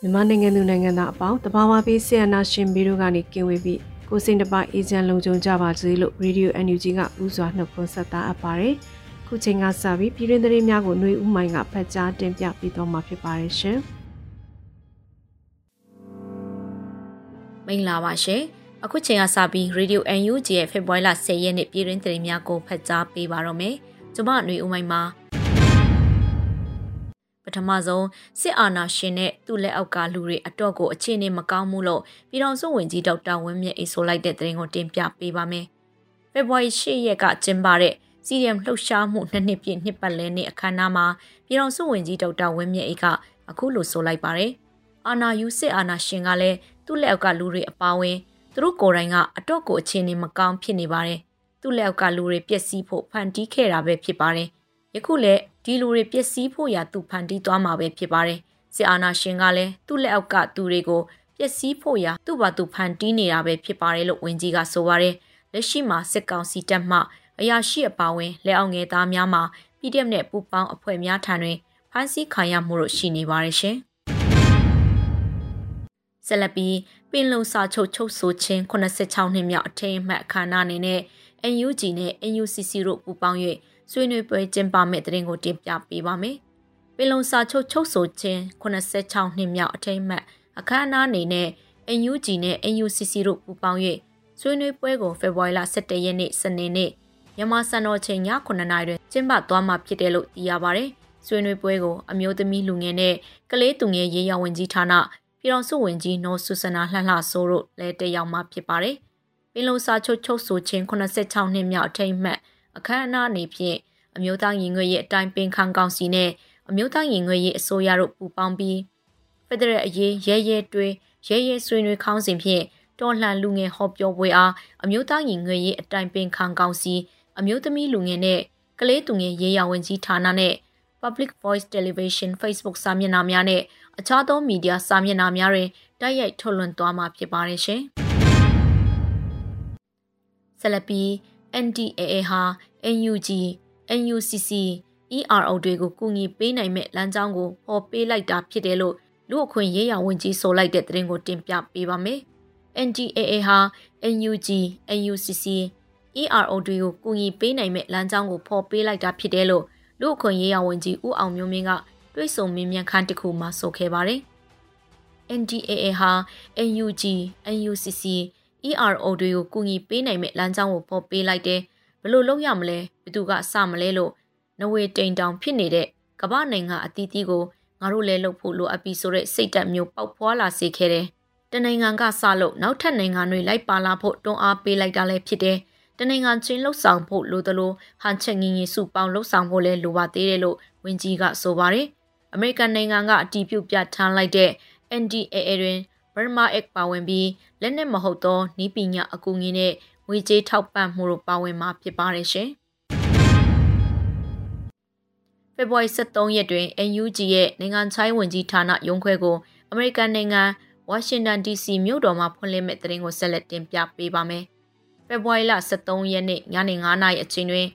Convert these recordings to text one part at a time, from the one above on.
မြန်မာနိုင်ငံသူနိုင်ငံသားအပေါင်းတဘာဝပေးဆီယနာရှင်ဘီတို့ကနေကင်ဝေးပြီးကိုစင်တပအေဂျင့်လုံခြုံကြပါစေလို့ Radio NUG ကဥစွာနှုတ်ခွန်းဆက်တာအပ်ပါတယ်။ခုချိန်ကစပြီးပြည်တွင်းသတင်းများကိုຫນွေဥမိုင်းကဖတ်ကြားတင်ပြပေးသွားမှာဖြစ်ပါတယ်ရှင်။မင်္ဂလာပါရှင်။အခုချိန်ကစပြီး Radio NUG ရဲ့ဖေဖော်ဝါရီလ10ရက်နေ့ပြည်တွင်းသတင်းများကိုဖတ်ကြားပေးပါတော့မယ်။ကျွန်မຫນွေဥမိုင်းမှာ ပထမဆုံးစစ်အာဏာရှင်နဲ့သူ့လက်အောက်ကလူတွေအတော့ကိုအခြေအနေမကောင်းမှုလို့ပြည်ထောင်စုဝန်ကြီးဒေါက်တာဝင်းမြတ်အေးဆိုလိုက်တဲ့သတင်းကိုတင်ပြပေးပါမယ်။ဖေဖော်ဝါရီ၈ရက်ကကျင်းပတဲ့စီရီယမ်လှုပ်ရှားမှုနှစ်နှစ်ပြည့်နှစ်ပတ်လည်နေ့အခမ်းအနားမှာပြည်ထောင်စုဝန်ကြီးဒေါက်တာဝင်းမြတ်အေးကအခုလိုဆိုလိုက်ပါတယ်။အာဏာယူစစ်အာဏာရှင်ကလည်းသူ့လက်အောက်ကလူတွေအပါအဝင်သူတို့ကိုယ်တိုင်ကအတော့ကိုအခြေအနေမကောင်းဖြစ်နေပါတယ်။သူ့လက်အောက်ကလူတွေပျက်စီးဖို့ဖန်တီးခဲ့တာပဲဖြစ်ပါတယ်။ယခုလည်း ဒီလူတွေပျက်စီးဖို့ရာသူဖန်တီးသွားမှာပဲဖြစ်ပါတယ်။စစ်အာဏာရှင်ကလည်းသူ့လက်အောက်ကသူတွေကိုပျက်စီးဖို့ရာသူ့ဘာသူဖန်တီးနေတာပဲဖြစ်ပါတယ်လို့ဝန်ကြီးကဆိုပါတယ်။လက်ရှိမှာစစ်ကောင်စီတပ်မှအရာရှိအပါဝင်လက်အောက်ငယ်သားများမှာ PDF နဲ့ပူပေါင်းအဖွဲ့များထံတွင်ဖမ်းဆီးခံရမှုတို့ရှိနေပါတယ်ရှင်။ဆက်လက်ပြီးပင်လုံစာချုပ်ချုပ်ဆိုခြင်း86နှစ်မြောက်အထိမ်းအမှတ်အခမ်းအနားအနေနဲ့ NUG နဲ့ NUCC တို့ပူးပေါင်း၍ ဆွေးနွေးပွဲကျင်းပမယ့်တဲ့ရင်ကိုတင်ပြပေးပါမယ်။ပင်လုံစာချုပ်ချုပ်ဆိုခြင်း86နှစ်မြောက်အထိမ်းအမှတ်အခမ်းအနားအနေနဲ့ NUG နဲ့ NUCC တို့ပူးပေါင်း၍ဆွေးနွေးပွဲကိုဖေဖော်ဝါရီလ17ရက်နေ့စနေနေ့မြန်မာစံတော်ချိန်ည9:00နာရီတွင်ကျင်းပသွားမှာဖြစ်တယ်လို့သိရပါတယ်။ဆွေးနွေးပွဲကိုအမျိုးသမီးလူငယ်နဲ့ကလေးသူငယ်ရေးရဝန်ကြီးဌာနပြည်တော်စုဝင်ကြီးနော်ဆူဆနာလှလှဆိုးတို့လည်းတက်ရောက်မှာဖြစ်ပါတယ်။ပင်လုံစာချုပ်ချုပ်ဆိုခြင်း86နှစ်မြောက်အထိမ်းအမှတ် အခမ်းအနားအနေဖြင့်အမျိုးသားရင်ငွေရေးအတိုင်းပင်ခံကောင်စီနဲ့အမျိုးသားရင်ငွေရေးအစိုးရတို့ပူးပေါင်းပြီးဖက်ဒရယ်အရေးရဲရဲတွေးရဲရဲဆွေးနွေးခေါင်းစဉ်ဖြင့်တော်လှန်လူငယ်ဟောပြောပွဲအားအမျိုးသားရင်ငွေရေးအတိုင်းပင်ခံကောင်စီအမျိုးသမီးလူငယ်နဲ့ကလေးသူငယ်ရေးရဝန်ကြီးဌာနနဲ့ Public Voice Television Facebook စာမျက်နှာများနဲ့အခြားသောမီဒီယာစာမျက်နှာများတွင်တိုက်ရိုက်ထုတ်လွှင့်သွားမှာဖြစ်ပါတယ်ရှင်။ဆလပီ NDAA ဟာ NUG NUCC ERO တွေကိုကူညီပေးနိုင်မဲ့လမ်းကြောင်းကိုဖော်ပေးလိုက်တာဖြစ်တယ်လို့လူအခွင့်ရေးရာဝန်ကြီးဆိုလိုက်တဲ့သတင်းကိုတင်ပြပေးပါမယ်။ NDAA ဟာ NUG NUCC ERO တွေကိုကူညီပေးနိုင်မဲ့လမ်းကြောင်းကိုဖော်ပေးလိုက်တာဖြစ်တယ်လို့လူအခွင့်ရေးရာဝန်ကြီးဦးအောင်မျိုးမင်းကတွိတ်ဆုံမင်းမြန်ခန်းတစ်ခုမှာဆိုခဲ့ပါတယ်။ NDAA ဟာ NUG NUCC ERO တွေကိုကူညီပေးနိုင်မဲ့လမ်းကြောင်းကိုဖော်ပေးလိုက်တယ်။ဘလို့လုပ်ရမလဲဘသူကစမလဲလို့နဝေတိန်တောင်ဖြစ်နေတဲ့ကမ္ဘာနိုင်ငံအသီးသီးကိုငါတို့လည်းလုပ်ဖို့လိုအပ်ပြီဆိုတဲ့စိတ်ဓာတ်မျိုးပေါက်ဖွာလာစေခဲ့တယ်။တနိုင်ငံကစလို့နောက်ထပ်နိုင်ငံတွေလိုက်ပါလာဖို့တွန်းအားပေးလိုက်တာလည်းဖြစ်တယ်။တနိုင်ငံချင်းလှုပ်ဆောင်ဖို့လိုသလိုဟန်ချက်ငင်းရင်စုပေါင်းလှုပ်ဆောင်ဖို့လည်းလိုပါသေးတယ်လို့ဝန်ကြီးကဆိုပါတယ်။အမေရိကန်နိုင်ငံကအတီးပြုတ်ပြထမ်းလိုက်တဲ့ NDAA တွင် Burma Act ပါဝင်ပြီးလက်နက်မဟုတ်သောနီးပညာအကူအညီနဲ့ငွေကြေးထောက်ပံ့မှုတို့ပါဝင်မှာဖြစ်ပါတယ်ရှင်။ဖေဖော်ဝါရီ23ရက်တွင် NUG ရဲ့နိုင်ငံခြားရေးဝန်ကြီးဌာနရုံးခွဲကိုအမေရိကန်နိုင်ငံဝါရှင်တန် DC မြို့တော်မှာဖွင့်လှစ်မဲ့တဲ့တင်ကိုဆက်လက်တင်ပြပေးပါမယ်။ဖေဖော်ဝါရီလ23ရက်နေ့ညနေ9:00နာရီအချိန်တွင်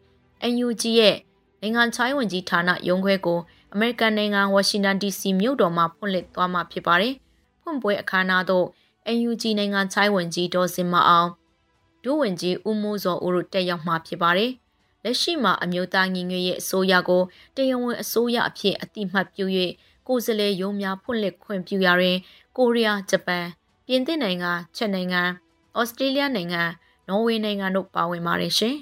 NUG ရဲ့နိုင်ငံခြားရေးဝန်ကြီးဌာနရုံးခွဲကိုအမေရိကန်နိုင်ငံဝါရှင်တန် DC မြို့တော်မှာဖွင့်လှစ်သွားမှာဖြစ်ပါတယ်။ ဖွင့်ပွဲအခမ်းအနားသို့ NUG နိုင်ငံခြားရေးဝန်ကြီးဒေါ်စင်မအောင်ဒုဝန်ကြီးဦးမိုးစောဦးတို့တက်ရောက်မှာဖြစ်ပါတယ်။လက်ရှိမှာအမျိုးသားညီညွတ်ရေးအစိုးရကိုတရားဝင်အစိုးရအဖြစ်အတိမတ်ပြု၍ကိုယ်စားလှယ်ရုံးများဖွင့်လှစ်ခွင့်ပြုရာတွင်ကိုရီးယားဂျပန်ပြင်သစ်နိုင်ငံချက်နိုင်ငံဩစတြေးလျနိုင်ငံနော်ဝေနိုင်ငံတို့ပါဝင်ပါတယ်ရှင်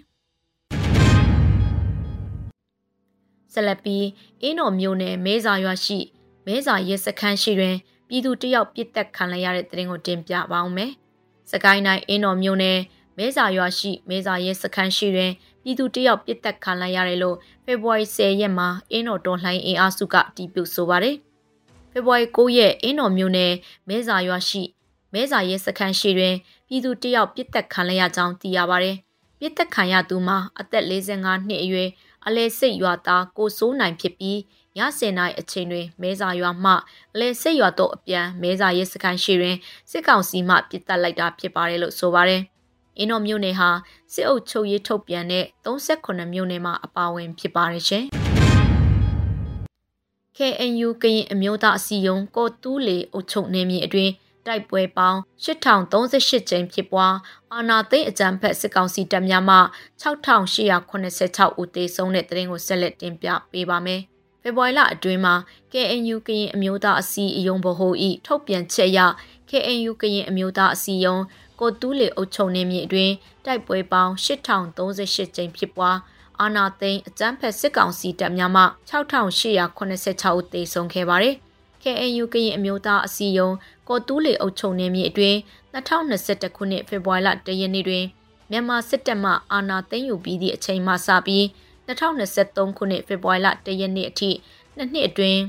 ဆက်လက်ပြီးအင်းတော်မြို့နယ်မဲစာရွာရှိမဲစာရဲစခန်းရှိတွင် ပြည်သူတယောက်ပြစ်တက်ခံလိုက်ရတဲ့တဲ့ရင်ကိုတင်ပြပါအောင်မယ်။စကိုင်းတိုင်းအင်းတော်မြို့နယ်မဲစာရွာရှိမဲစာရဲစခန်းရှိတွင်ပြည်သူတယောက်ပြစ်တက်ခံလိုက်ရတယ်လို့ဖေဖော်ဝါရီ10ရက်မှာအင်းတော်တော်လှိုင်းအင်အားစုကအတည်ပြုဆိုပါတယ်။ဖေဖော်ဝါရီ9ရက်အင်းတော်မြို့နယ်မဲစာရွာရှိမဲစာရဲစခန်းရှိတွင်ပြည်သူတယောက်ပြစ်တက်ခံလိုက်ရကြောင်းသိရပါတယ်။ပြစ်တက်ခံရသူမှာအသက်45နှစ်အရွယ်အလဲစိတ်ရွာသားကိုစိုးနိုင်ဖြစ်ပြီး ည10နာရီအချိန်တွင်မဲစာရွာမှအလဲစိတ်ရွာတော့အပြန်မဲစာရဲစခန်းရှိတွင်စစ်ကောင်စီမှပြစ်တက်လိုက်တာဖြစ်ပါတယ်လို့ဆိုပါတယ်။အင်းတော်မြို့နယ်ဟာစစ်အုပ်ချုပ်ရေးထုတ်ပြန်တဲ့38မြို့နယ်မှာအပါအဝင်ဖြစ်ပါတယ်ရှင်။ KNU ကရင်အမျိုးသားအစည်းအရုံးကော်တူးလေအုပ်ချုပ်နေမြေအတွင်းတိုက်ပွဲပေါင်း8038ကြိမ်ဖြစ်ပွားအာနာသိန်းအကြံဖက်စစ်ကောင်စီတပ်များမှ6886ဦးသေဆုံးတဲ့တရင်ကိုဆက်လက်တင်ပြပေးပါမယ်။ ဖေဖော်ဝါရီလအတွင်းမှာ KNU ကရင်အမျိုးသားအစည်းအရုံးဗဟိုဤထုတ်ပြန်ချက်အရ KNU ကရင်အမျိုးသားအစည်းအရုံးကိုတူးလေအုပ်ချုပ်နေမြေအတွင်းတိုက်ပွဲပေါင်း8038ကြိမ်ဖြစ်ပွားအာနာသိန်းအကြမ်းဖက်စစ်ကောင်စီတပ်များမှ6886ဦးသေဆုံးခဲ့ပါတယ်။ KNU ကရင်အမျိုးသားအစည်းအရုံးကော်တူးလေအုပ်ချုပ်နေမြေအတွင်း2021ခုနှစ်ဖေဖော်ဝါရီလ1ရက်နေ့တွင်မြန်မာစစ်တပ်မှအာဏာသိမ်းယူပြီးသည့်အချိန်မှစပြီး 2023ခုနှစ်ဖေဖော်ဝါရီလ1ရက်နေ့အထိနှစ်နှစ်အတွင်း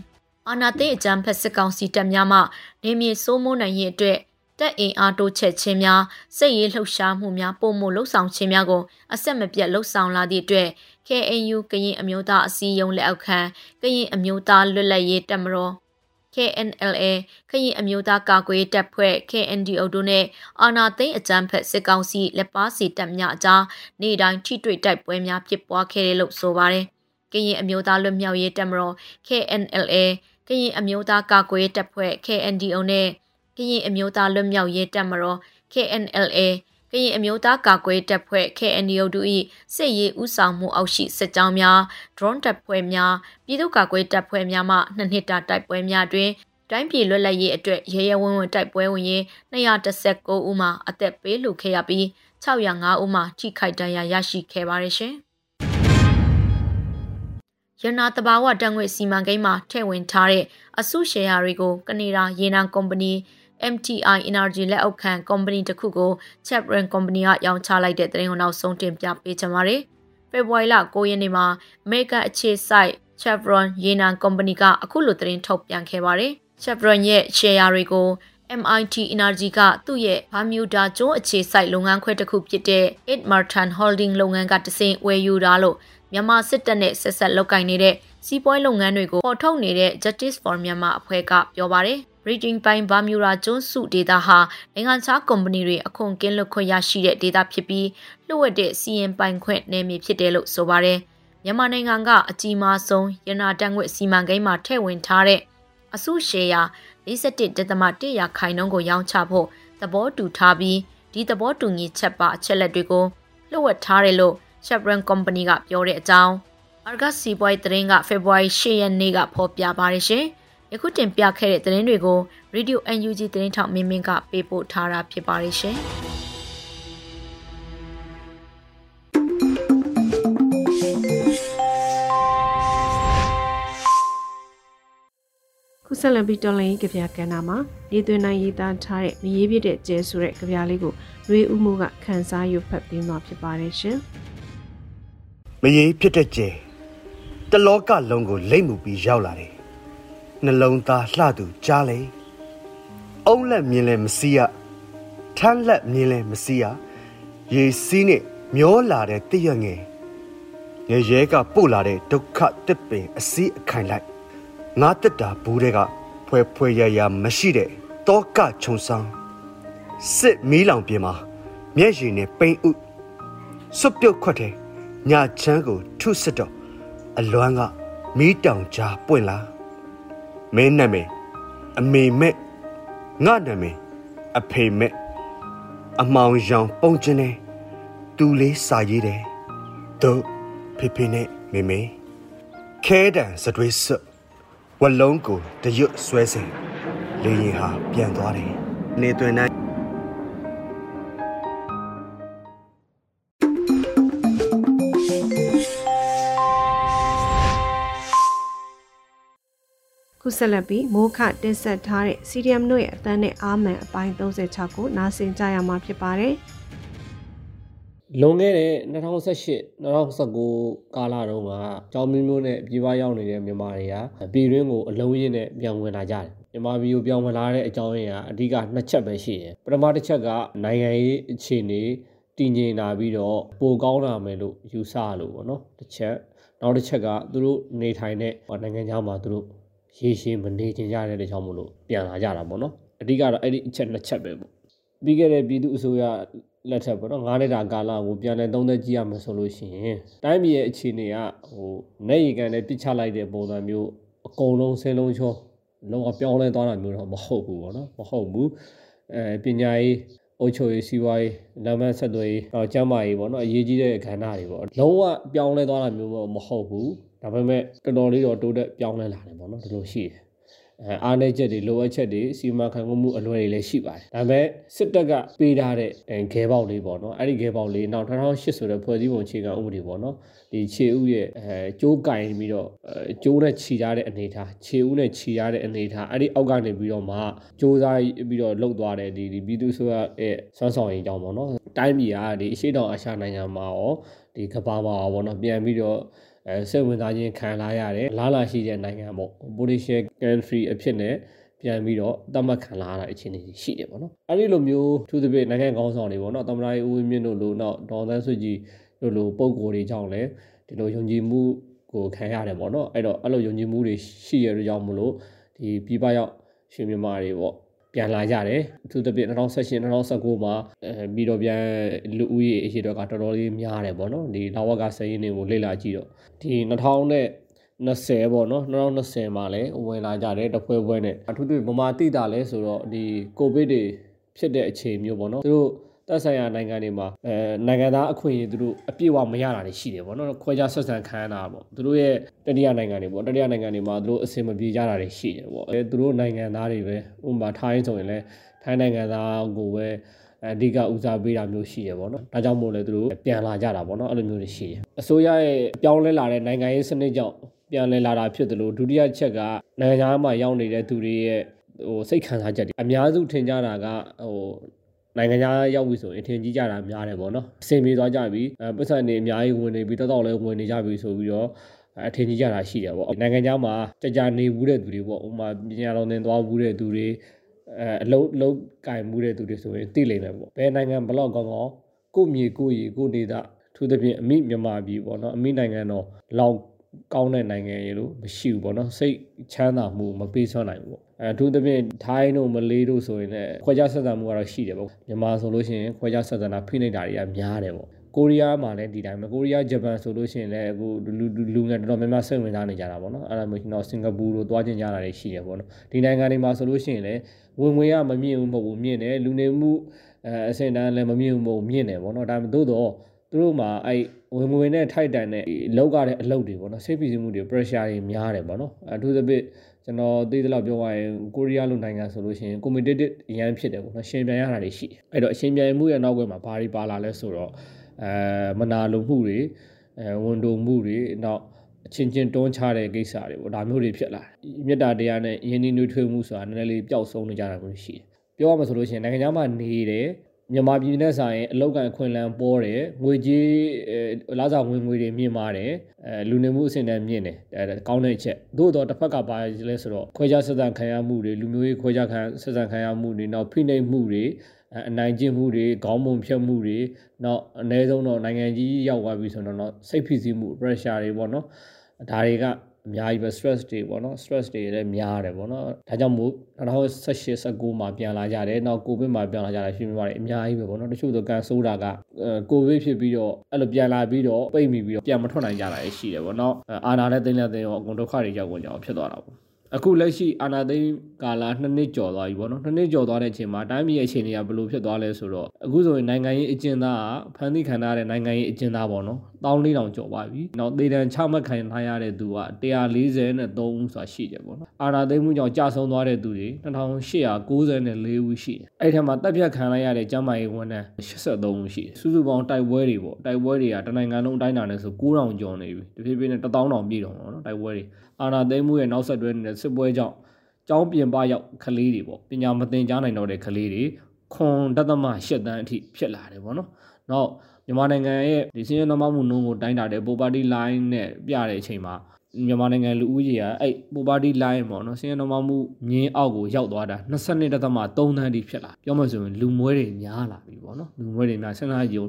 အာဏာသိမ်းအကြမ်းဖက်စစ်ကောင်စီတပ်များမှနေမြေစိုးမိုးနိုင်ရေးအတွက်တက်အင်အားတိုးချက်ခြင်းများစိတ်ရေးလှုပ်ရှားမှုများပုံမှုလှုပ်ဆောင်ခြင်းများကိုအဆက်မပြတ်လှုပ်ဆောင်လာသည့်အတွက် KNU ကရင်အမျိုးသားအစည်းအရုံးလက်အောက်ခံကရင်အမျိုးသားလွတ်လပ်ရေးတပ်မတော် KNLA ခရင်အမျိုးသားကာကွယ်တပ်ဖွဲ့ KNDO တို့နဲ့အာနာသိန်းအကြမ်းဖက်စစ်ကောင်စီလက်ပါစီတပ်များအကြားနေ့တိုင်းထိတွေ့တိုက်ပွဲများဖြစ်ပွားခဲ့တယ်လို့ဆိုပါတယ်။ကရင်အမျိုးသားလွတ်မြောက်ရေးတပ်မတော် KNLA ကရင်အမျိုးသားကာကွယ်တပ်ဖွဲ့ KNDO နဲ့ကရင်အမျိုးသားလွတ်မြောက်ရေးတပ်မတော် KNLA ကရင်အမျိုးသားကာကွယ်တပ်ဖွဲ့ KNDO တို့၏စစ်ရေးဥဆောင်မှုအောက်ရှိစစ်ကြောင်းများ drone တပ်ဖွဲ့များပြည်သူ့ကာကွယ်တပ်ဖွဲ့များမှနှစ်နှစ်တာတိုက်ပွဲများတွင်တိုင်းပြည်လွတ်လပ်ရေးအတွက်ရဲရဲဝံ့ဝံ့တိုက်ပွဲဝင်ရင်219ဦးမှအသက်ပေးလူခဲ့ရပြီး605ဦးမှထိခိုက်ဒဏ်ရာရရှိခဲ့ပါတယ်ရှင်။ရနာတဘာဝတံငွေစီမံကိန်းမှာထည့်ဝင်ထားတဲ့အစုရှယ်ယာတွေကိုကနေဒါရေနံကုမ္ပဏီ MTI Energy လက်အောက်ခံကုမ္ပဏီတစ်ခုကို Chevron ကုမ္ပဏီကရောင်းချလိုက်တဲ့သတင်းကိုနောက်ဆုံးတင်ပြပေးချင်ပါတယ်။ဖေဖော်ဝါရီလ9ရက်နေ့မှာ American အခြေစိုက် Chevron ရေနံကုမ္ပဏီကအခုလိုသတင်းထုတ်ပြန်ခဲ့ပါတယ်။ Chevron ရဲ့ share တွေကို MIT Energy ကသူ့ရဲ့ Bermuda ကျွန်းအခြေစိုက်လုပ်ငန်းခွဲတစ်ခုဖြစ်တဲ့ Ed Martin Holding လုပ်ငန်းကတဆင့်ဝယ်ယူတာလို့မြန်မာစစ်တပ်နဲ့ဆက်ဆက်လုပ်ကင်နေတဲ့စီးပွားလုပ်ငန်းတွေကိုပေါ်ထုတ်နေတဲ့ Justice for Myanmar အဖွဲ့ကပြောပါတယ်။ Reading ပိုင်းဘာမြူရာကျွန်းစုဒေတာဟာနိုင်ငံခြားကုမ္ပဏီတွေအခွန်ကင်းလွတ်ခွင့်ရရှိတဲ့ဒေတာဖြစ်ပြီးလှုပ်ဝက်တဲ့စီရင်ပိုင်ခွင့်နယ်မြေဖြစ်တယ်လို့ဆိုပါတယ်။မြန်မာနိုင်ငံကအကြီးမားဆုံးရနာတန်ခွင့်စီမံကိန်းမှာထည့်ဝင်ထားတဲ့အစုရှယ်ယာ41.1ရာခိုင်နှုန်းကိုရောင်းချဖို့သဘောတူထားပြီးဒီသဘောတူညီချက်ပါအချက်လက်တွေကိုလှုပ်ဝက်ထားတယ်လို့ Chevron Company ကပြောတဲ့အကြောင်း Argus စီးပွားရေးသတင်းက February 10ရက်နေ့ကဖော်ပြပါတယ်ရှင်။ ယခုတင်ပြခဲ့တဲ့သတင်းတွေကို Radio UNG သတင်းထောက်မင်းမင်းကပေးပို့ထားတာဖြစ်ပါတယ်ရှင်။ခုဆက်လက်ပြီးတော်လိုင်းကြပြကဏ္ဍမှာနေသွင်းနိုင်ရေးသားထားတဲ့မရေးပြတဲ့ကျဲဆိုတဲ့ကြပြလေးကိုရွေးဥမှုကခန်းစားရွတ်ဖတ်ပေးမှာဖြစ်ပါတယ်ရှင်။မရေးဖြစ်တဲ့ကျဲတလောကလုံးကိုလိမ့်မှုပြီးရောက်လာတယ် နှလုံးသားလှသူကြားလေအုံးလက်မြင်လဲမစီးရထမ်းလက်မြင်လဲမစီးရရေစီးနဲ့မျောလာတဲ့တည့်ရငယ်ငရဲကပို့လာတဲ့ဒုက္ခတစ်ပင်အစည်းအခိုင်လိုက်ငါတက်တာဘူးတဲ့ကဖွဲဖွဲရရမရှိတဲ့တောကခြုံဆောင်စစ်မီးလောင်ပြင်မှာမျက်ရည်နဲ့ပိန်ဥစွပ်ပြုတ်ခွက်တဲ့ညချမ်းကိုထုစစ်တော့အလွမ်းကမီးတောင်ကြားပွင့်လာ မင်းနာမည်အမေမဲ့ငါနာမည်အဖေမဲ့အမောင်ရောင်ပုံကျင်းနေသူလေးစာရေးတယ်တို့ဖေဖေနဲ့မေမေခဲတံစတွေးစွတ်ဝလုံးကိုတရွတ်ဆွဲစဉ်လေရင်ဟာပြန်သွားတယ်နေတွင်တိုင်း ခုဆက်လက်ပြီးမိုးခတင်ဆက်ထားတဲ့ CDM တို့ရဲ့အတန်းနဲ့အာမန်အပိုင်း36ကိုနားဆင်ကြရမှာဖြစ်ပါတယ်။လွန်ခဲ့တဲ့2018 2019ကာလတုန်းကကျောင်းမျိုးမျိုးနဲ့ပြည်ပရောက်နေတဲ့မြန်မာတွေကပြည်တွင်းကိုအလုံးရင်းနဲ့ပြန်ဝင်လာကြတယ်။မြန်မာပြည်ကိုပြောင်းဝင်လာတဲ့အကြောင်းရင်းကအဓိကနှစ်ချက်ပဲရှိတယ်။ပထမတစ်ချက်ကနိုင်ငံရေးအခြေအနေတည်ငြိမ်လာပြီးတော့ပိုကောင်းလာမယ်လို့ယူဆလို့ပေါ့နော်။တစ်ချက်နောက်တစ်ချက်ကသူတို့နေထိုင်တဲ့နိုင်ငံခြားမှာသူတို့ ရေရှည်မနေချင်ကြတဲ့ကြောင့်မလို့ပြန်လာကြတာပေါ့နော်အဓိကတော့အဲ့ဒီအချက်နှစ်ချက်ပဲပေါ့ပြီးခဲ့တဲ့ပြည်သူအစိုးရလက်ထက်ပေါ့နော်၅နှစ်တာကာလကိုပြန်လည်သုံးသပ်ကြည့်ရမှာဆိုလို့ရှိရင်တိုင်းပြည်ရဲ့အခြေအနေကဟိုနေရီကန်နဲ့ပြစ်ချလိုက်တဲ့ပုံစံမျိုးအကုန်လုံးဆင်းလုံးချောလုံးဝပြောင်းလဲသွားတာမျိုးတော့မဟုတ်ဘူးပေါ့နော်မဟုတ်ဘူးအဲပညာရေးအုပ်ချုပ်ရေးစီးပွားရေးလမ်းမဆက်သွယ်ရေးတော့ကျန်းမာရေးပေါ့နော်အရေးကြီးတဲ့အခမ်းအနားတွေပေါ့လုံးဝပြောင်းလဲသွားတာမျိုးမဟုတ်ဘူး ဒါပေမဲ့တော်တော်လေးတော့တိုးတက်ပြောင်းလဲလာတယ်ပေါ့နော်ဒီလိုရှိတယ်အဲအားနည်းချက်တွေလိုအပ်ချက်တွေစီမံခန့်ခွဲမှုအလွယ်တွေလည်းရှိပါတယ်ဒါပေမဲ့စစ်တပ်ကပေးထားတဲ့ခဲပေါက်လေးပေါ့နော်အဲ့ဒီခဲပေါက်လေးနောက်2008ဆိုတဲ့ဖွဲ့စည်းပုံအခြေခံဥပဒေပေါ့နော်ဒီခြေဥရဲ့အဲကျိုးကင်ပြီးတော့ကျိုးနဲ့ခြီထားတဲ့အနေထားခြေဥနဲ့ခြီထားတဲ့အနေထားအဲ့ဒီအောက်ကနေပြီးတော့မှစူးစမ်းပြီးတော့လှုပ်သွားတဲ့ဒီဒီပြည်သူ့ဆိုရရဲ့ဆွမ်းဆောင်ရည်ကြောင့်ပေါ့နော်တိုင်းပြည်ကဒီအရှိတောင်အာရှနိုင်ငံမှာရောဒီကဘာမှာရောပေါ့နော်ပြန်ပြီးတော့ အဲစိတ်ဝင်စားခြင်းခံလာရတယ်လားလာရှိတဲ့နိုင်ငံပေါ့ potential country အဖြစ်နဲ့ပြန်ပြီးတော့သတ်မှတ်ခံလာရတဲ့အခြေအနေရှိတယ်ပေါ့နော်အဲ့ဒီလိုမျိုးသူသဖြင့်နိုင်ငံကောင်းဆောင်တွေပေါ့နော်သမ္မတဦးဝင်းမြင့်တို့လိုတော့ဒေါ်သန်းစုကြည်တို့လိုပုံကိုယ်တွေကြောင့်လည်းဒီလိုယုံကြည်မှုကိုခံရတယ်ပေါ့နော်အဲ့တော့အဲ့လိုယုံကြည်မှုတွေရှိရတဲ့ကြောင့်မလို့ဒီပြည်ပရောက်ရှင်မြန်မာတွေပေါ့ ပြန်လာကြတယ်အထူးသဖြင့်2018 2019မှာအဲပြီးတော့ပြန်လူဦးရေအရေအတွက်ကတော်တော်လေးများတယ်ပေါ့နော်ဒီလာဝကစရင်တွေကိုလေ့လာကြည့်တော့ဒီ2000နဲ့20ပေါ့နော်2020မှာလည်းဝင်လာကြတယ်တပွဲပွဲနဲ့အထူးသဖြင့်ဗမာတိတာလဲဆိုတော့ဒီကိုဗစ်တွေဖြစ်တဲ့အချိန်မျိုးပေါ့နော်သူတို့ သက်ဆိုင်ရာနိုင်ငံတွေမှာအဲနိုင်ငံသားအခွင့်အရေးသူတို့အပြည့်အဝမရတာတွေရှိတယ်ပေါ့နော်ခွဲခြားဆက်ဆံခံရတာပေါ့သူတို့ရဲ့တတိယနိုင်ငံတွေပေါ့တတိယနိုင်ငံတွေမှာသူတို့အဆင်မပြေကြတာတွေရှိတယ်ပေါ့အဲသူတို့နိုင်ငံသားတွေပဲဥပမာထိုင်းဆိုရင်လည်းထိုင်းနိုင်ငံသားကိုပဲအဓိကဦးစားပေးတာမျိုးရှိရပေါ့နော်ဒါကြောင့်မို့လဲသူတို့ပြန်လာကြတာပေါ့နော်အဲ့လိုမျိုးတွေရှိတယ်အစိုးရရဲ့ပြောင်းလဲလာတဲ့နိုင်ငံရေးစနစ်ကြောင့်ပြန်လဲလာတာဖြစ်တယ်လို့ဒုတိယချက်ကနိုင်ငံခြားမှာရောက်နေတဲ့သူတွေရဲ့ဟိုစိတ်ခံစားချက်တွေအများစုထင်ကြတာကဟို နိုင်ငံခြားရောက်ပြီဆိုရင်အထင်ကြီးကြတာများတယ်ပေါ့နော်အဆင်ပြေသွားကြပြီအဲပတ်စံနေအများကြီးဝင်နေပြီးတော့တော့လည်းဝင်နေကြပြီဆိုပြီးတော့အထင်ကြီးကြတာရှိတယ်ပေါ့နိုင်ငံခြားမှာကြကြနေဘူးတဲ့သူတွေပေါ့ဥမာပညာတော်သင်သွားဘူးတဲ့သူတွေအဲအလုံးလုံးကင်မှုတဲ့သူတွေဆိုရင်သိလိမ့်မယ်ပေါ့ဘယ်နိုင်ငံဘလောက်ကောင်းကောင်းကိုမြေကိုရီကိုဒေတာထူးသဖြင့်အမိမြန်မာပြည်ပေါ့နော်အမိနိုင်ငံတော်လောက်ကောင်းတဲ့နိုင်ငံရေလို့မရှိဘူးပေါ့နော်စိတ်ချမ်းသာမှုမပေးစွမ်းနိုင်ဘူးပေါ့ အဲအထူးသဖြင့်ထိုင်းတို့မလေးတို့ဆိုရင်လည်းခွဲခြားဆက်ဆံမှုကတော့ရှိတယ်ပေါ့မြန်မာဆိုလို့ရှိရင်ခွဲခြားဆက်ဆံတာဖိနှိပ်တာတွေကများတယ်ပေါ့ကိုရီးယားမှာလည်းဒီတိုင်းပဲကိုရီးယားဂျပန်ဆိုလို့ရှိရင်လည်းအခုလူလူငယ်တော်တော်များများစိတ်ဝင်စားနေကြတာပေါ့နော်အဲ့ဒါမျိုးတော့စင်ကာပူတို့သွားကျင်ကြတာတွေရှိတယ်ပေါ့နော်ဒီနိုင်ငံတွေမှာဆိုလို့ရှိရင်လည်းဝင်ငွေကမမြင့်ဘူးမဟုတ်ဘူးမြင့်တယ်လူနေမှုအဲအဆင့်တန်းလည်းမမြင့်ဘူးမဟုတ်မြင့်တယ်ပေါ့နော်ဒါပေမဲ့သို့တော့သူတို့မှာအဲ့ဝင်ငွေနဲ့ထိုက်တန်တဲ့လောက်ရတဲ့အလုပ်တွေပေါ့နော်စိတ်ဖိစီးမှုတွေ pressure တွေများတယ်ပေါ့နော်အထူးသဖြင့် ကျွန်တော်သိသလောက်ပြောရရင်ကိုရီးယားလိုနိုင်ငံဆိုလို့ရှိရင် competitive အရန်ဖြစ်တယ်ပေါ့နော်ရှင်ပြန်ရတာတွေရှိတယ်အဲ့တော့အရှင်ပြန်မှုရဲ့နောက်ွယ်မှာဘာတွေပါလာလဲဆိုတော့အဲမနာလိုမှုတွေအဲဝန်တုံမှုတွေနောက်အချင်းချင်းတွန်းချတဲ့ကိစ္စတွေပေါ့ဒါမျိုးတွေဖြစ်လာတယ်မေတ္တာတရားနဲ့ယဉ်ကျေးနှွေးထွေးမှုဆိုတာနည်းနည်းလေးပျောက်ဆုံးနေကြတာမျိုးရှိတယ်ပြောရမှာဆိုလို့ရှိရင်နိုင်ငံခြားမှာနေတယ် မြန်မာပြည်နဲ့ဆိုင်အလောက်ကန်ခွင်လန်းပေါ်တယ်ငွေကြီးလာစားဝင်ငွေတွေမြင့်မာတယ်အဲလူနေမှုအဆင့်တန်းမြင့်တယ်အဲကောင်းတဲ့အချက်သို့တော့တစ်ဖက်ကပါလဲဆိုတော့ခွဲခြားဆက်ဆံခံရမှုတွေလူမျိုးရေးခွဲခြားခံဆက်ဆံခံရမှုတွေနောက်ဖိနှိပ်မှုတွေအနိုင်ကျင့်မှုတွေခေါင်းပုံဖြတ်မှုတွေနောက်အ ਨੇ ဆုံးတော့နိုင်ငံကြီးရောက်သွားပြီဆိုတော့စိတ်ဖိစီးမှု pressure တွေပေါ့နော်ဒါတွေက အများကြီးပဲ stress တွေပေါ့နော် stress တွေလည်းများတယ်ပေါ့နော်ဒါကြောင့်မို့2018 19မှာပြန်လာကြတယ်နောက် covid မှာပြန်လာကြတာရှိနေပါတယ်အများကြီးပဲပေါ့နော်တချို့တော့ကန်ဆိုးတာက covid ဖြစ်ပြီးတော့အဲ့လိုပြန်လာပြီးတော့ပိတ်မိပြီးတော့ပြန်မထွက်နိုင်ကြတာရှိတယ်ပေါ့နော်အာနာနဲ့သိနေသိရောအကုန်ဒုက္ခတွေရောက်ကုန်ကြအောင်ဖြစ်သွားတာပေါ့ အခုလက်ရှိအာနာသိန်းကာလနှစ်နှစ်ကျော်သွားပြီပေါ့နော်နှစ်နှစ်ကျော်သွားတဲ့အချိန်မှာတိုင်းပြည်ရဲ့အခြေအနေကဘယ်လိုဖြစ်သွားလဲဆိုတော့အခုဆိုရင်နိုင်ငံရေးအကျဉ်းသားကဖန်တီးခံထားတဲ့နိုင်ငံရေးအကျဉ်းသားပေါ့နော်1400ကျော်ပါပြီ။နောက်ဒေသန်ချမှတ်ခံထားရတဲ့သူက143ဦးဆိုတာရှိတယ်ပေါ့နော်။အာနာသိန်းမှုကြောင့်ကြာဆုံးသွားတဲ့သူတွေ2894ဦးရှိတယ်။အဲ့ထက်မှာတပ်ဖြတ်ခံလိုက်ရတဲ့ကျမ်းမာရေးဝန်ထမ်း83ဦးရှိတယ်။စုစုပေါင်းတိုက်ပွဲတွေပေါ့တိုက်ပွဲတွေကတနိုင်ငံလုံးအတိုင်းအတာနဲ့ဆို9000ကျော်နေပြီ။တဖြည်းဖြည်းနဲ့1000တောင်ပြည့်တော့ပေါ့နော်တိုက်ပွဲတွေ အာနာသိန်းမှုရဲ့နောက်ဆက်တွဲနေတဲ့စစ်ပွဲကြောင့်ကျောင်းပြင်ပရောက်ကလေးတွေပေါ့ပညာမသင်ကြားနိုင်တော့တဲ့ကလေးတွေခွန်တသမ၈တန်းအထိဖြစ်လာတယ်ပေါ့နော်။နောက်မြန်မာနိုင်ငံရဲ့ဒီစင်းရဲနှမမှုနှုန်းကိုတိုင်းတာတဲ့ poverty line နဲ့ပြတဲ့အချိန်မှာမြန်မာနိုင်ငံလူဦးရေကအဲ့ poverty line ပေါ့နော်စင်းရဲနှမမှုမြင်းအောက်ကိုရောက်သွားတာ22.3တန်းအထိဖြစ်လာပြောမှဆိုရင်လူမွဲတွေများလာပြီပေါ့နော်လူမွဲတွေများစဉ်းစားကြည့်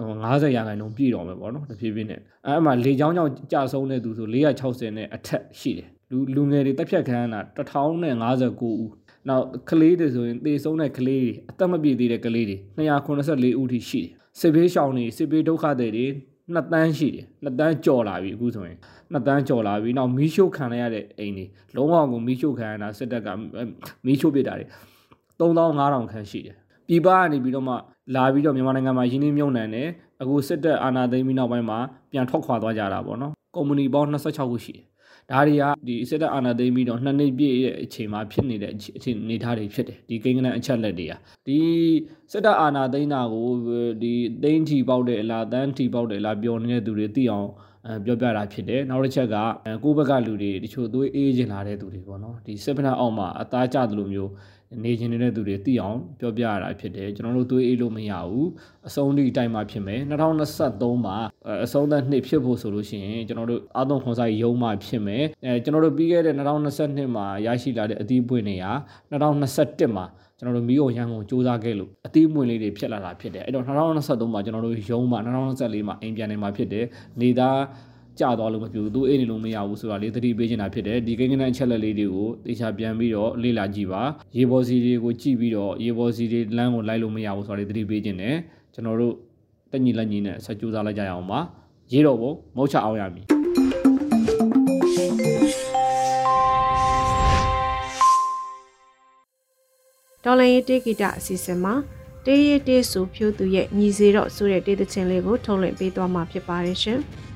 90ရာခိုင်နှုန်းပြည့်တော်မယ်ပေါ့နော်တဖြည်းဖြည်းနဲ့အဲ့အမှလေချောင်းကြောင့်ကြာဆုံးတဲ့သူဆို460နဲ့အထက်ရှိတယ်လူလူငယ်တွေတက်ဖြတ်ခံရတာ1059ဦးနောက်ကလေးတွေဆိုရင်သေဆုံးတဲ့ကလေးတွေအသက်မပြည့်သေးတဲ့ကလေးတွေ284ဦးထိရှိတယ်စစ်ဘေးရှောင်တွေစစ်ဘေးဒုက္ခတွေတွေနှစ်တန်းရှိတယ်နှစ်တန်းကြော်လာပြီအခုဆိုရင်နှစ်တန်းကြော်လာပြီနောက်မီးရှို့ခံရတဲ့အိမ်တွေလုံးဝကိုမီးရှို့ခံရတာစစ်တပ်ကမီးရှို့ပစ်တာတွေ3500ခန့်ရှိတယ် ပြည်ပကနေပြီးတော့မှလာပြီးတော့မြန်မာနိုင်ငံမှာရင်းနှီးမြှုပ်နှံတယ်အခုစစ်တပ်အာဏာသိမ်းပြီးနောက်ပိုင်းမှာပြန်ထွက်ခွာသွားကြတာပေါ့နော်ကုမ္ပဏီပေါင်း26ခုရှိတယ်ဒါတွေကဒီစစ်တပ်အာဏာသိမ်းပြီးတော့နှစ်နှစ်ပြည့်ရဲ့အချိန်မှာဖြစ်နေတဲ့အခြေအနေထားတွေဖြစ်တယ်ဒီကိန်းဂဏန်းအချက်လက်တွေကဒီစစ်တပ်အာဏာသိမ်းတာကိုဒီသိန်းထီပေါက်တဲ့အလားတန်းထီပေါက်တဲ့အလားပြောနေတဲ့သူတွေသိအောင်ပြောပြတာဖြစ်တယ်နောက်တစ်ချက်ကကိုယ့်ဘက်ကလူတွေတချို့သွေးအေးကျင်လာတဲ့သူတွေပေါ့နော်ဒီစစ်ဖက်နှက်အောက်မှာအသားကျသလိုမျိုး နေချင်နေတဲ့သူတွေသိအောင်ပြောပြရတာဖြစ်တယ်ကျွန်တော်တို့သွေးအေးလို့မရဘူးအဆုံးဒီအတိုင်းမှာဖြစ်မယ်2023မှာအဆုံးသက်နှစ်ဖြစ်ဖို့ဆိုလို့ရှိရင်ကျွန်တော်တို့အာသုံခွန်ဆိုင်ရုံးမှာဖြစ်မယ်အဲကျွန်တော်တို့ပြီးခဲ့တဲ့2022မှာရရှိလာတဲ့အသီးပွင့်တွေဟာ2021မှာကျွန်တော်တို့မီးအောင်ရန်ကုန်စူးစမ်းခဲ့လို့အသီးမွေလေးတွေဖြစ်လာတာဖြစ်တယ်အဲ့တော့2023မှာကျွန်တော်တို့ရုံးမှာ2024မှာအိမ်ပြန်နေမှာဖြစ်တယ်နေသား ကြသွားလို့မပြူသူအိတ်နေလို့မရဘူးဆိုတာလေးသတိပေးချင်တာဖြစ်တယ်ဒီကိန်းကနန်းအချက်လက်လေးတွေကိုတေချာပြန်ပြီးတော့လေ့လာကြည့်ပါရေပေါ်စီတွေကိုကြည့်ပြီးတော့ရေပေါ်စီတွေလမ်းကိုလိုက်လို့မရဘူးဆိုတာလေးသတိပေးချင်တယ်ကျွန်တော်တို့တက်ညီလက်ညီနဲ့ဆက်ကြိုးစားလိုက်ကြရအောင်ပါရေတော့ဘုံမုတ်ချအောင်ရမည်ဒေါ်လာရေးတေဂီတာအစီအစဉ်မှာတေးရတေးဆိုဖြိုးသူရဲ့ညီစေတော့ဆိုတဲ့တေးသချင်းလေးကိုထုတ်လွှင့်ပေးသွားမှာဖြစ်ပါတယ်ရှင်။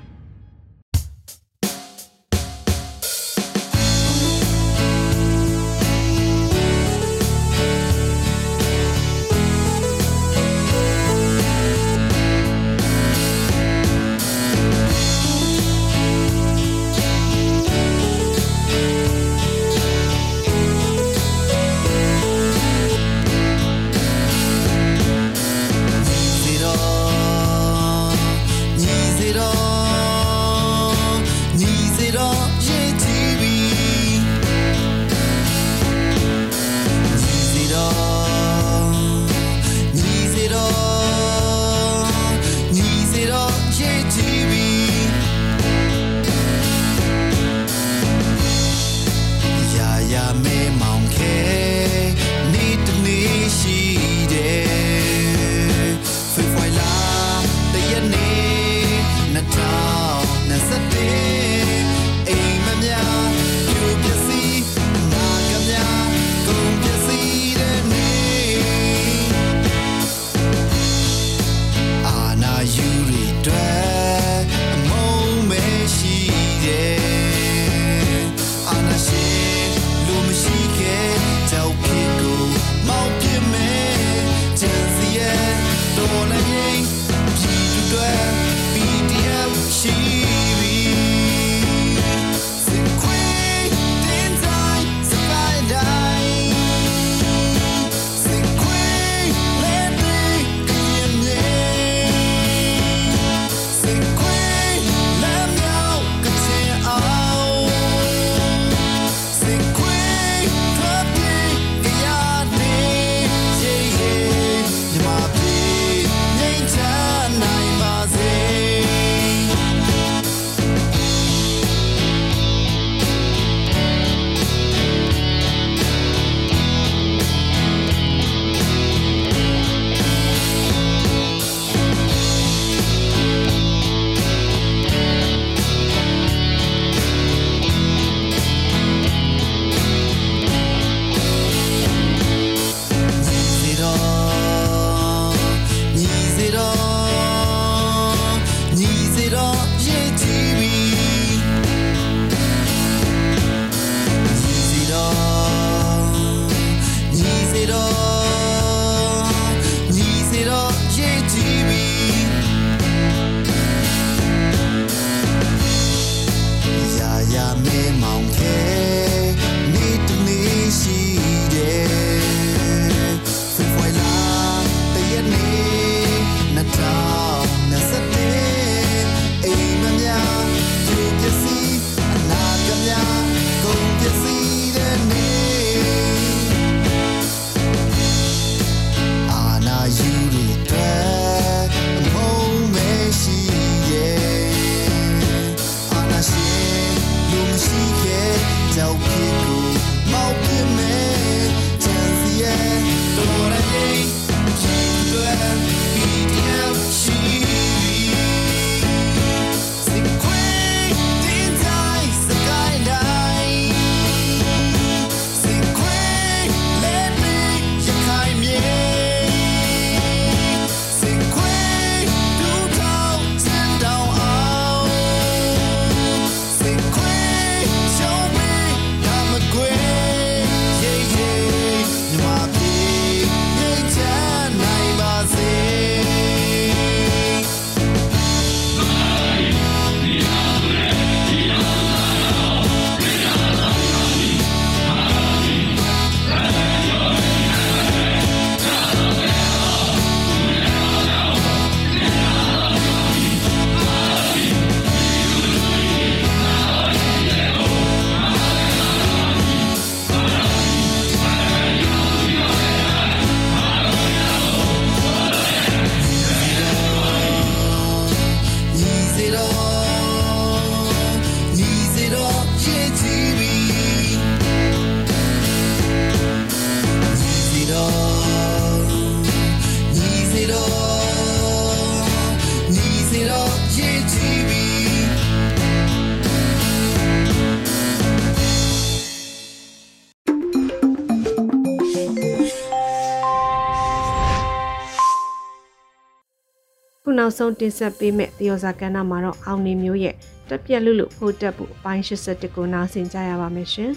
နောက်ဆုံးတင်ဆက်ပေးမယ့်သရောစာကဏ္ဍမှာတော့အောင်နေမျိုးရဲ့တက်ပြက်လူလူဖို့တက်ဖို့အပိုင်း81ကိုနားဆင်ကြရပါမယ်ရှင်။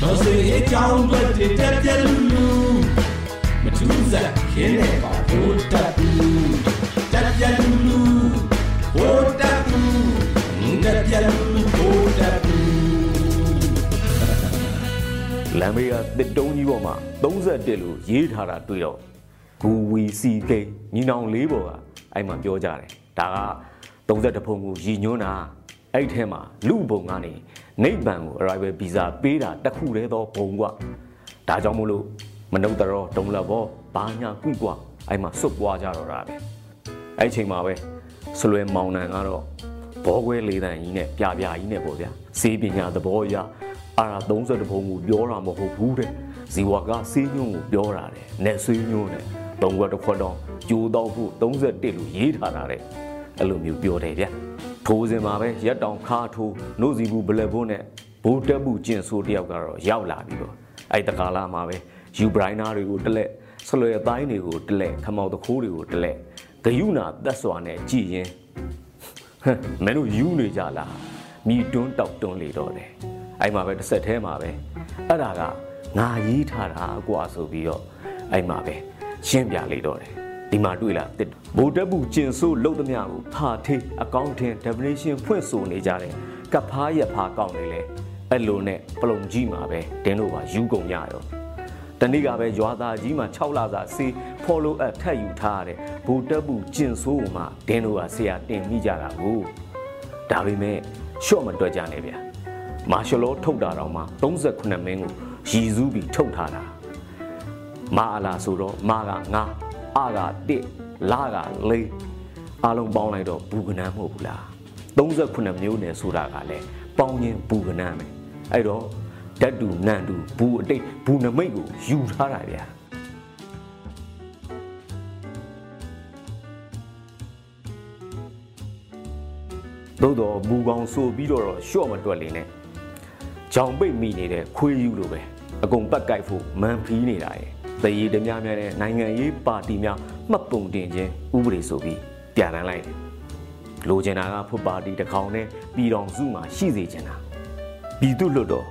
တော်စေအကြောင်းတွေတက်ပြက်လူလူမထူးစားခင်းနေပါဖို့တက်ဘူးတက်ပြက်လူလူဖို့တက်ဘူးတက်ပြက်လူလူဖို့တက်ဘူးလမ်းမေးကတစ်တုံးကြီးပေါ်မှာ31လို့ရေးထားတာတွေ့တော့ ဂူဝီစီကေညီနောင်လေးပေါ်ကအဲ့မှာပြောကြတယ်ဒါက31ဖုံကိုရည်ညွှန်းတာအဲ့ထဲမှာလူဘုံကနေနိဗ္ဗာန်ကို arrival visa ပေးတာတခုတည်းသောဘုံကွာဒါကြောင့်မို့လို့မနုဿရောဒုံလဘောဘာညာကွိကွာအဲ့မှာစွတ်ပွားကြတော့တာပဲအဲ့ချိန်မှာပဲဆလွယ်မောင်နန်ကတော့ဘောခွဲလေးတန်ကြီးနဲ့ပြပြကြီးနဲ့ပေါ့ဗျာစေးပညာသဘောအရအာရာ30ဘုံကိုပြောတာမဟုတ်ဘူးတဲ့ဇီဝကစေးညွန့်ကိုပြောတာတဲ့နဲ့စေးညွန့်နဲ့ သုံးခွက်တစ်ခွက်တော့ကြိုးတော့ဖို့31လို့ရေးထားတာတဲ့အဲ့လိုမျိုးပြောတယ်ဗျထိုးစင်မှာပဲရက်တောင်ခါထိုးနှုတ်စီဘူးဘလက်ဘုန်းနဲ့ဘိုးတက်ဘူးကျင်ဆိုးတယောက်ကတော့ရောက်လာပြီးတော့အဲ့တကာလာမှာပဲယူဘရိုင်းနာတွေကိုတလက်ဆလွယ်အတိုင်းတွေကိုတလက်ခမောက်တခိုးတွေကိုတလက်ဂယုနာသက်စွာနဲ့ကြည်ရင်ဟမ်မင်းတို့ယူနေကြလားမိတွန်းတောက်တွန်းလေတော့တယ်အဲ့မှာပဲတစ်ဆက်ထဲမှာပဲအဲ့ဒါကငါရေးထားတာကွာဆိုပြီးတော့အဲ့မှာပဲ ရှင်းပြလေတော့တယ်ဒီမှာတွေ့လားတစ်ဗိုလ်တပ်ဘူးကျင်ဆိုးလုတ်သမျှကိုဖာထေးအကောင့်ထင် definition ဖွင့်ဆိုနေကြတယ်ကပ်ဖားရဖားကောက်နေလေအဲ့လိုနဲ့ပလုံကြီးမှာပဲတင်းတို့ပါယူကုန်ရရောတနေ့ကပဲရွာသားကြီးမှာ6လစာစေး follow up ထပ်ယူထားရတဲ့ဗိုလ်တပ်ဘူးကျင်ဆိုးမှာတင်းတို့ကဆရာတင်မိကြတာကိုဒါပေမဲ့ရှော့မတွက်ကြနဲ့ဗျာမာရှလောထုတ်တာတော့မှ38မင်းကိုရည်စူးပြီးထုတ်ထားတာ မာအလာဆိုတော့မာကငါအက1လာက4အားလုံးပေါင်းလိုက်တော့ဘူကနန်းမဟုတ်ဘူးလား38မျိုးနယ်ဆိုတာကလည်းပေါင်းချင်းဘူကနန်းပဲအဲ့တော့ဓာတ်တူနန်တူဘူအတိတ်ဘူနမိတ်ကိုယူထားတာဗျာသို့တော့ဘူကောင်ဆိုပြီးတော့ရှော့မတွက်လေနဲ့ဂျောင်ပိတ်မိနေတဲ့ခွေးယူလိုပဲအကုန်ပတ်ကြိုက်ဖို့မန်ဖီးနေတာရဲ့ တရေတများများတဲ့နိုင်ငံရေးပါတီများမှတ်ပုံတင်ခြင်းဥပဒေဆိုပြီးပြန်လန်းလိုက်တယ်လိုချင်တာကဖွပါတီတစ်ခေါင်နဲ့ပြည်တော်စုမှာရှိစေချင်တာပြည်သူ့လွတ်တော်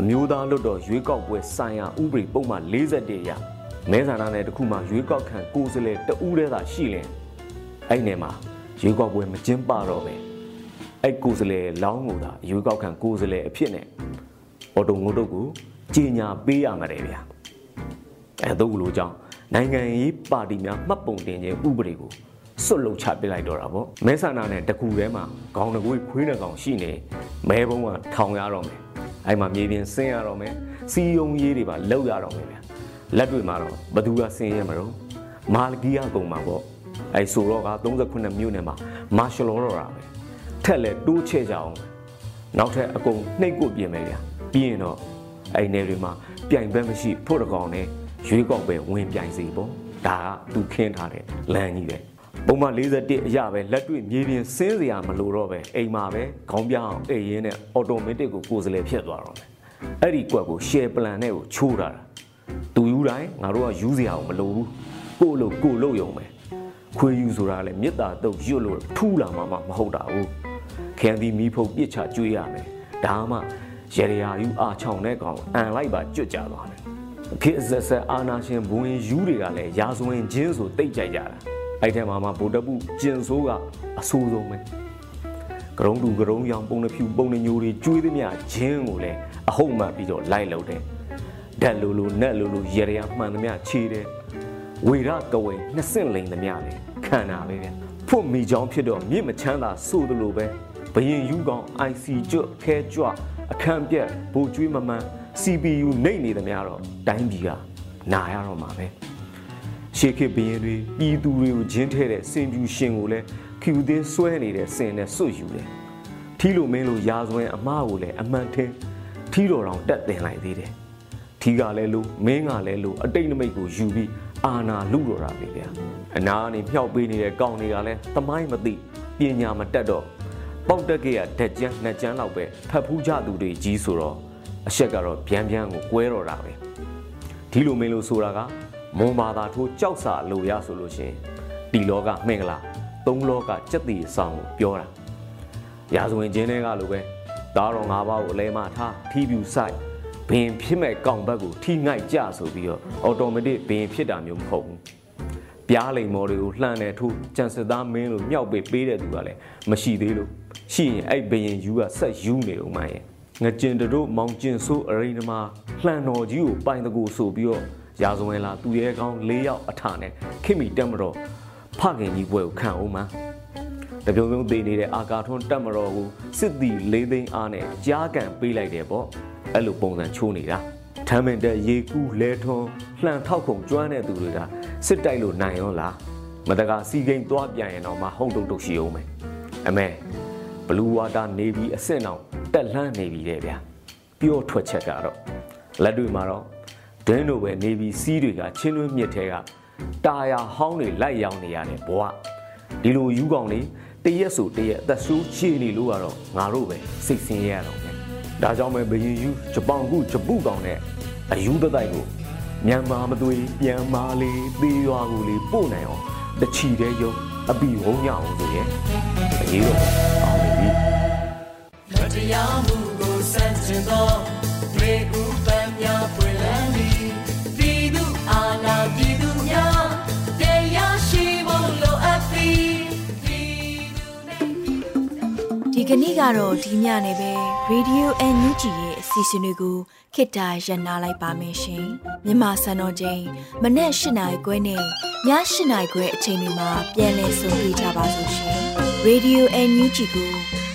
အမျိုးသားလွတ်တော်ရွေးကောက်ပွဲဆိုင်ရာဥပဒေပုံမှန်41ရမဲဆန္ဒနယ်တစ်ခုမှာရွေးကောက်ခံကိုယ်စားလှယ်တဦးတည်းသာရှိလင်အဲ့နယ်မှာရွေးကောက်ပွဲမကျင်းပတော့ပဲအဲ့ကိုယ်စားလှယ်လောင်းကိုသာရွေးကောက်ခံကိုယ်စားလှယ်အဖြစ်နဲ့အော်တိုငုတ်တုတ်ကိုကြီးညာပေးရမှာတယ်ဗျာ အဲတို့လိုကြောင့်နိုင်ငံရေးပါတီများမှတ်ပုံတင်ခြင်းဥပဒေကိုစွတ်လုံချပစ်လိုက်တော့တာပေါ့မဲဆန္ဒနဲ့တကူထဲမှာခေါင်းတကွေးခွေးနှကောင်ရှိနေမဲဘုံကထောင်ရတော့မယ်အဲ့မှာမြေပြင်ဆင်းရတော့မယ်စီယုံရေးတွေပါလောက်ရတော့မယ်ဗျာလက်တွေမှာတော့ဘသူကဆင်းရဲမလို့မာလကီယာကုံမှာပေါ့အဲ့ဆိုတော့က38မြို့နယ်မှာမာရှလောတော့တာပဲထက်လဲတိုးချဲ့ကြအောင်နောက်ထပ်အကုန်နှိပ်ကွပြင်မယ်ဗျာပြီးရင်တော့အဲ့နယ်တွေမှာပြိုင်ဘက်မရှိဖို့တကောင်နဲ့ ရွေးကောက်ပဲဝင်ပြိုင်စီပေါ့ဒါကသူခင်းထားတဲ့လမ်းကြီးပဲပုံမှန်41အရာပဲလက်တွေ့မြေပြင်ဆင်းစရာမလိုတော့ပဲအိမ်မှာပဲခေါင်းပြအောင်အိမ်ရင်းနဲ့အော်တိုမက်တစ်ကိုကိုယ်စလဲဖြစ်သွားတော့မယ်အဲ့ဒီကွက်ကို share plan နဲ့ကိုချိုးတာသူယူတိုင်းငါတို့ကယူစရာကိုမလိုဘူးကိုလို့ကိုလို့ယုံမယ်ခွေးယူဆိုတာလည်းမြစ်တာတုတ်ရွတ်လို့ထူးလာမှမဟုတ်တာဘူးခံဒီမီဖုတ်ပြစ်ချကျွေးရမယ်ဒါမှရေရရာယူအာချောင်တဲ့ကောင်အန်လိုက်ပါကြွကြသွားတယ် ခေတ်ဆက်ဆက်အာနာရှင်ဘဝင်ယူတွေကလည်းရာဇဝင်ချင်းဆိုတိတ်ကြိုက်ကြတာအဲ့ထဲမှာမှဗိုလ်တပ်ပုကျင်ဆိုးကအဆိုးဆုံးပဲကရုံးတူကရုံးရောင်ပုံနှဖြူပုံနှညိုတွေကျွေးသမျှဂျင်းကိုလည်းအဟုတ်မှပြီးတော့လိုက်လို့တယ်ဓာတ်လိုလိုနက်လိုလိုရေရမှန်သမျှခြေတယ်ဝေရကဝေနှစ်ဆင့်လိန်သမျှလေခံတာပဲဗျဖွတ်မိချောင်းဖြစ်တော့မြင့်မချမ်းသာဆိုသလိုပဲဘရင်ယူကောင် IC ကျွတ်ခဲကြွအခန့်ပြက်ဘူကျွေးမမှန် CPU နှိပ်နေသမျှတော့တိုင်းပြည်ကနာရတော့မှာပဲရှေခေဘရင်တွေပြည်သူတွေကိုဂျင်းထဲတဲ့စင်ပြူရှင်ကိုလည်းဖြူသင်းဆွဲနေတဲ့စင်နဲ့စွတ်ယူတယ်ထီလိုမင်းလိုရာဇဝင်အမားကိုလည်းအမှန်ထင်းထီတော်တော်တက်တင်လိုက်သေးတယ်ထီကလည်းလို့မင်းကလည်းလို့အတိတ်နမိတ်ကိုယူပြီးအာနာလူတော်တာပဲဗျာအနာကနေမြောက်ပေးနေတဲ့ကောင်းတွေကလည်းသမိုင်းမသိပညာမတက်တော့ပေါက်တက်ကရဓာတ်ကြမ်းနှစ်ကြမ်းလောက်ပဲဖတ်ဖူးကြသူတွေကြီးဆိုတော့ အချက်ကတော့ဗျမ်းဗျမ်းကိုကွဲတော့တာပဲဒီလိုမင်းလို့ဆိုတာကမွန်ဘာသာထိုးကြောက်စာလိုရဆိုလို့ရှင်ဒီလောကမင်္ဂလာသုံးလောကစက်တီဆောင်ကိုပြောတာရာဇဝင်ချင်းတွေကလိုပဲသားတော်၅ပါးကိုအလဲမထားထီးပြူဆိုင်ဘင်ဖြစ်မဲ့ကောင်ဘက်ကိုထိငိုက်ကြဆိုပြီးတော့အော်တိုမက်တစ်ဘင်ဖြစ်တာမျိုးမဟုတ်ဘူးပြားလိမ်မော်တွေကိုလှမ်းတယ်ထိုးကြံစစ်သားမင်းလို့မြောက်ပေးပေးတဲ့သူကလည်းမရှိသေးလို့ရှိရင်အဲ့ဘရင်ယူကဆက်ယူနေဦးမှရ င်ငကျင်တို့မောင်ကျင်ဆိုးအရိနမလှန်တော်ကြီးကိုပိုင်တကူဆိုပြီးတော့ရာဇဝင်လာသူရဲကောင်း၄ယောက်အထာနဲ့ခိမိတက်မတော်ဖခင်ကြီးဘွယ်ကိုခံအောင်မှာတပြုံပြုံသေးနေတဲ့အာကာထွန်းတက်မတော်ကိုစစ်တီ၄သိန်းအားနဲ့ကြားကန်ပေးလိုက်တယ်ပေါ့အဲ့လိုပုံစံချိုးနေတာထမ်းမင်တဲ့ရေကူးလဲထွန်းလှန်ထောက်ခုံကျွမ်းတဲ့သူတွေကစစ်တိုက်လို့နိုင်ရောလားမတကာစီကိန်းသွားပြန်ရင်တော့မဟုံတုတ်တုတ်ရှိအောင်မယ်အမေဘလူးဝါတာနေပြီးအစ်စ်အောင် တက်လှမ်းနေပြီတဲ့ဗျာပြောထွက်ချက်ကတော့လက်တွေမှာတော့ဒင်းတို့ပဲနေပြီးစီးတွေကချင်းတွင်းမြစ်ထဲကတာယာဟောင်းတွေလိုက်ရောင်းနေရတယ်ဘွားဒီလိုယူကောင်လေးတရက်ဆိုတရက်အသက်ဆိုးချေနေလို့ကတော့ငါတို့ပဲစိတ်ဆင်းရဲရတော့မယ်ဒါကြောင့်ပဲဘရင်ယူဂျပန်ကုဂျပုကောင်နဲ့အယူတတိုက်ကိုမြန်မာမသွေးပြန်မာလေးသေးရွာကိုလေးပို့နိုင်အောင်တချီတဲ့ရုံအပီဝုံညအောင်ဆိုရင်အရေးတော့အောင်နေပြီမ တရားမှုကိုစန့်ကျင်သောရေကူပန်းများပွင့်လန်းသည်ပြည်သူအာဏာပြည်သူများတရားရှိဖို့လိုအပ်သည်ပြည်သူနဲ့ဒီကနေ့ကတော့ဒီညနေပဲ Radio NUG ရဲ့အစီအစဉ်လေးကိုခေတ္တရ延လိုက်ပါမယ်ရှင်မြန်မာစံတော်ချိန်မနေ့၈နိုင်ခွဲနဲ့ည၈နိုင်ခွဲအချိန်တွေမှာပြောင်းလဲဆိုပြကြပါလို့ရှင် Radio NUG ကို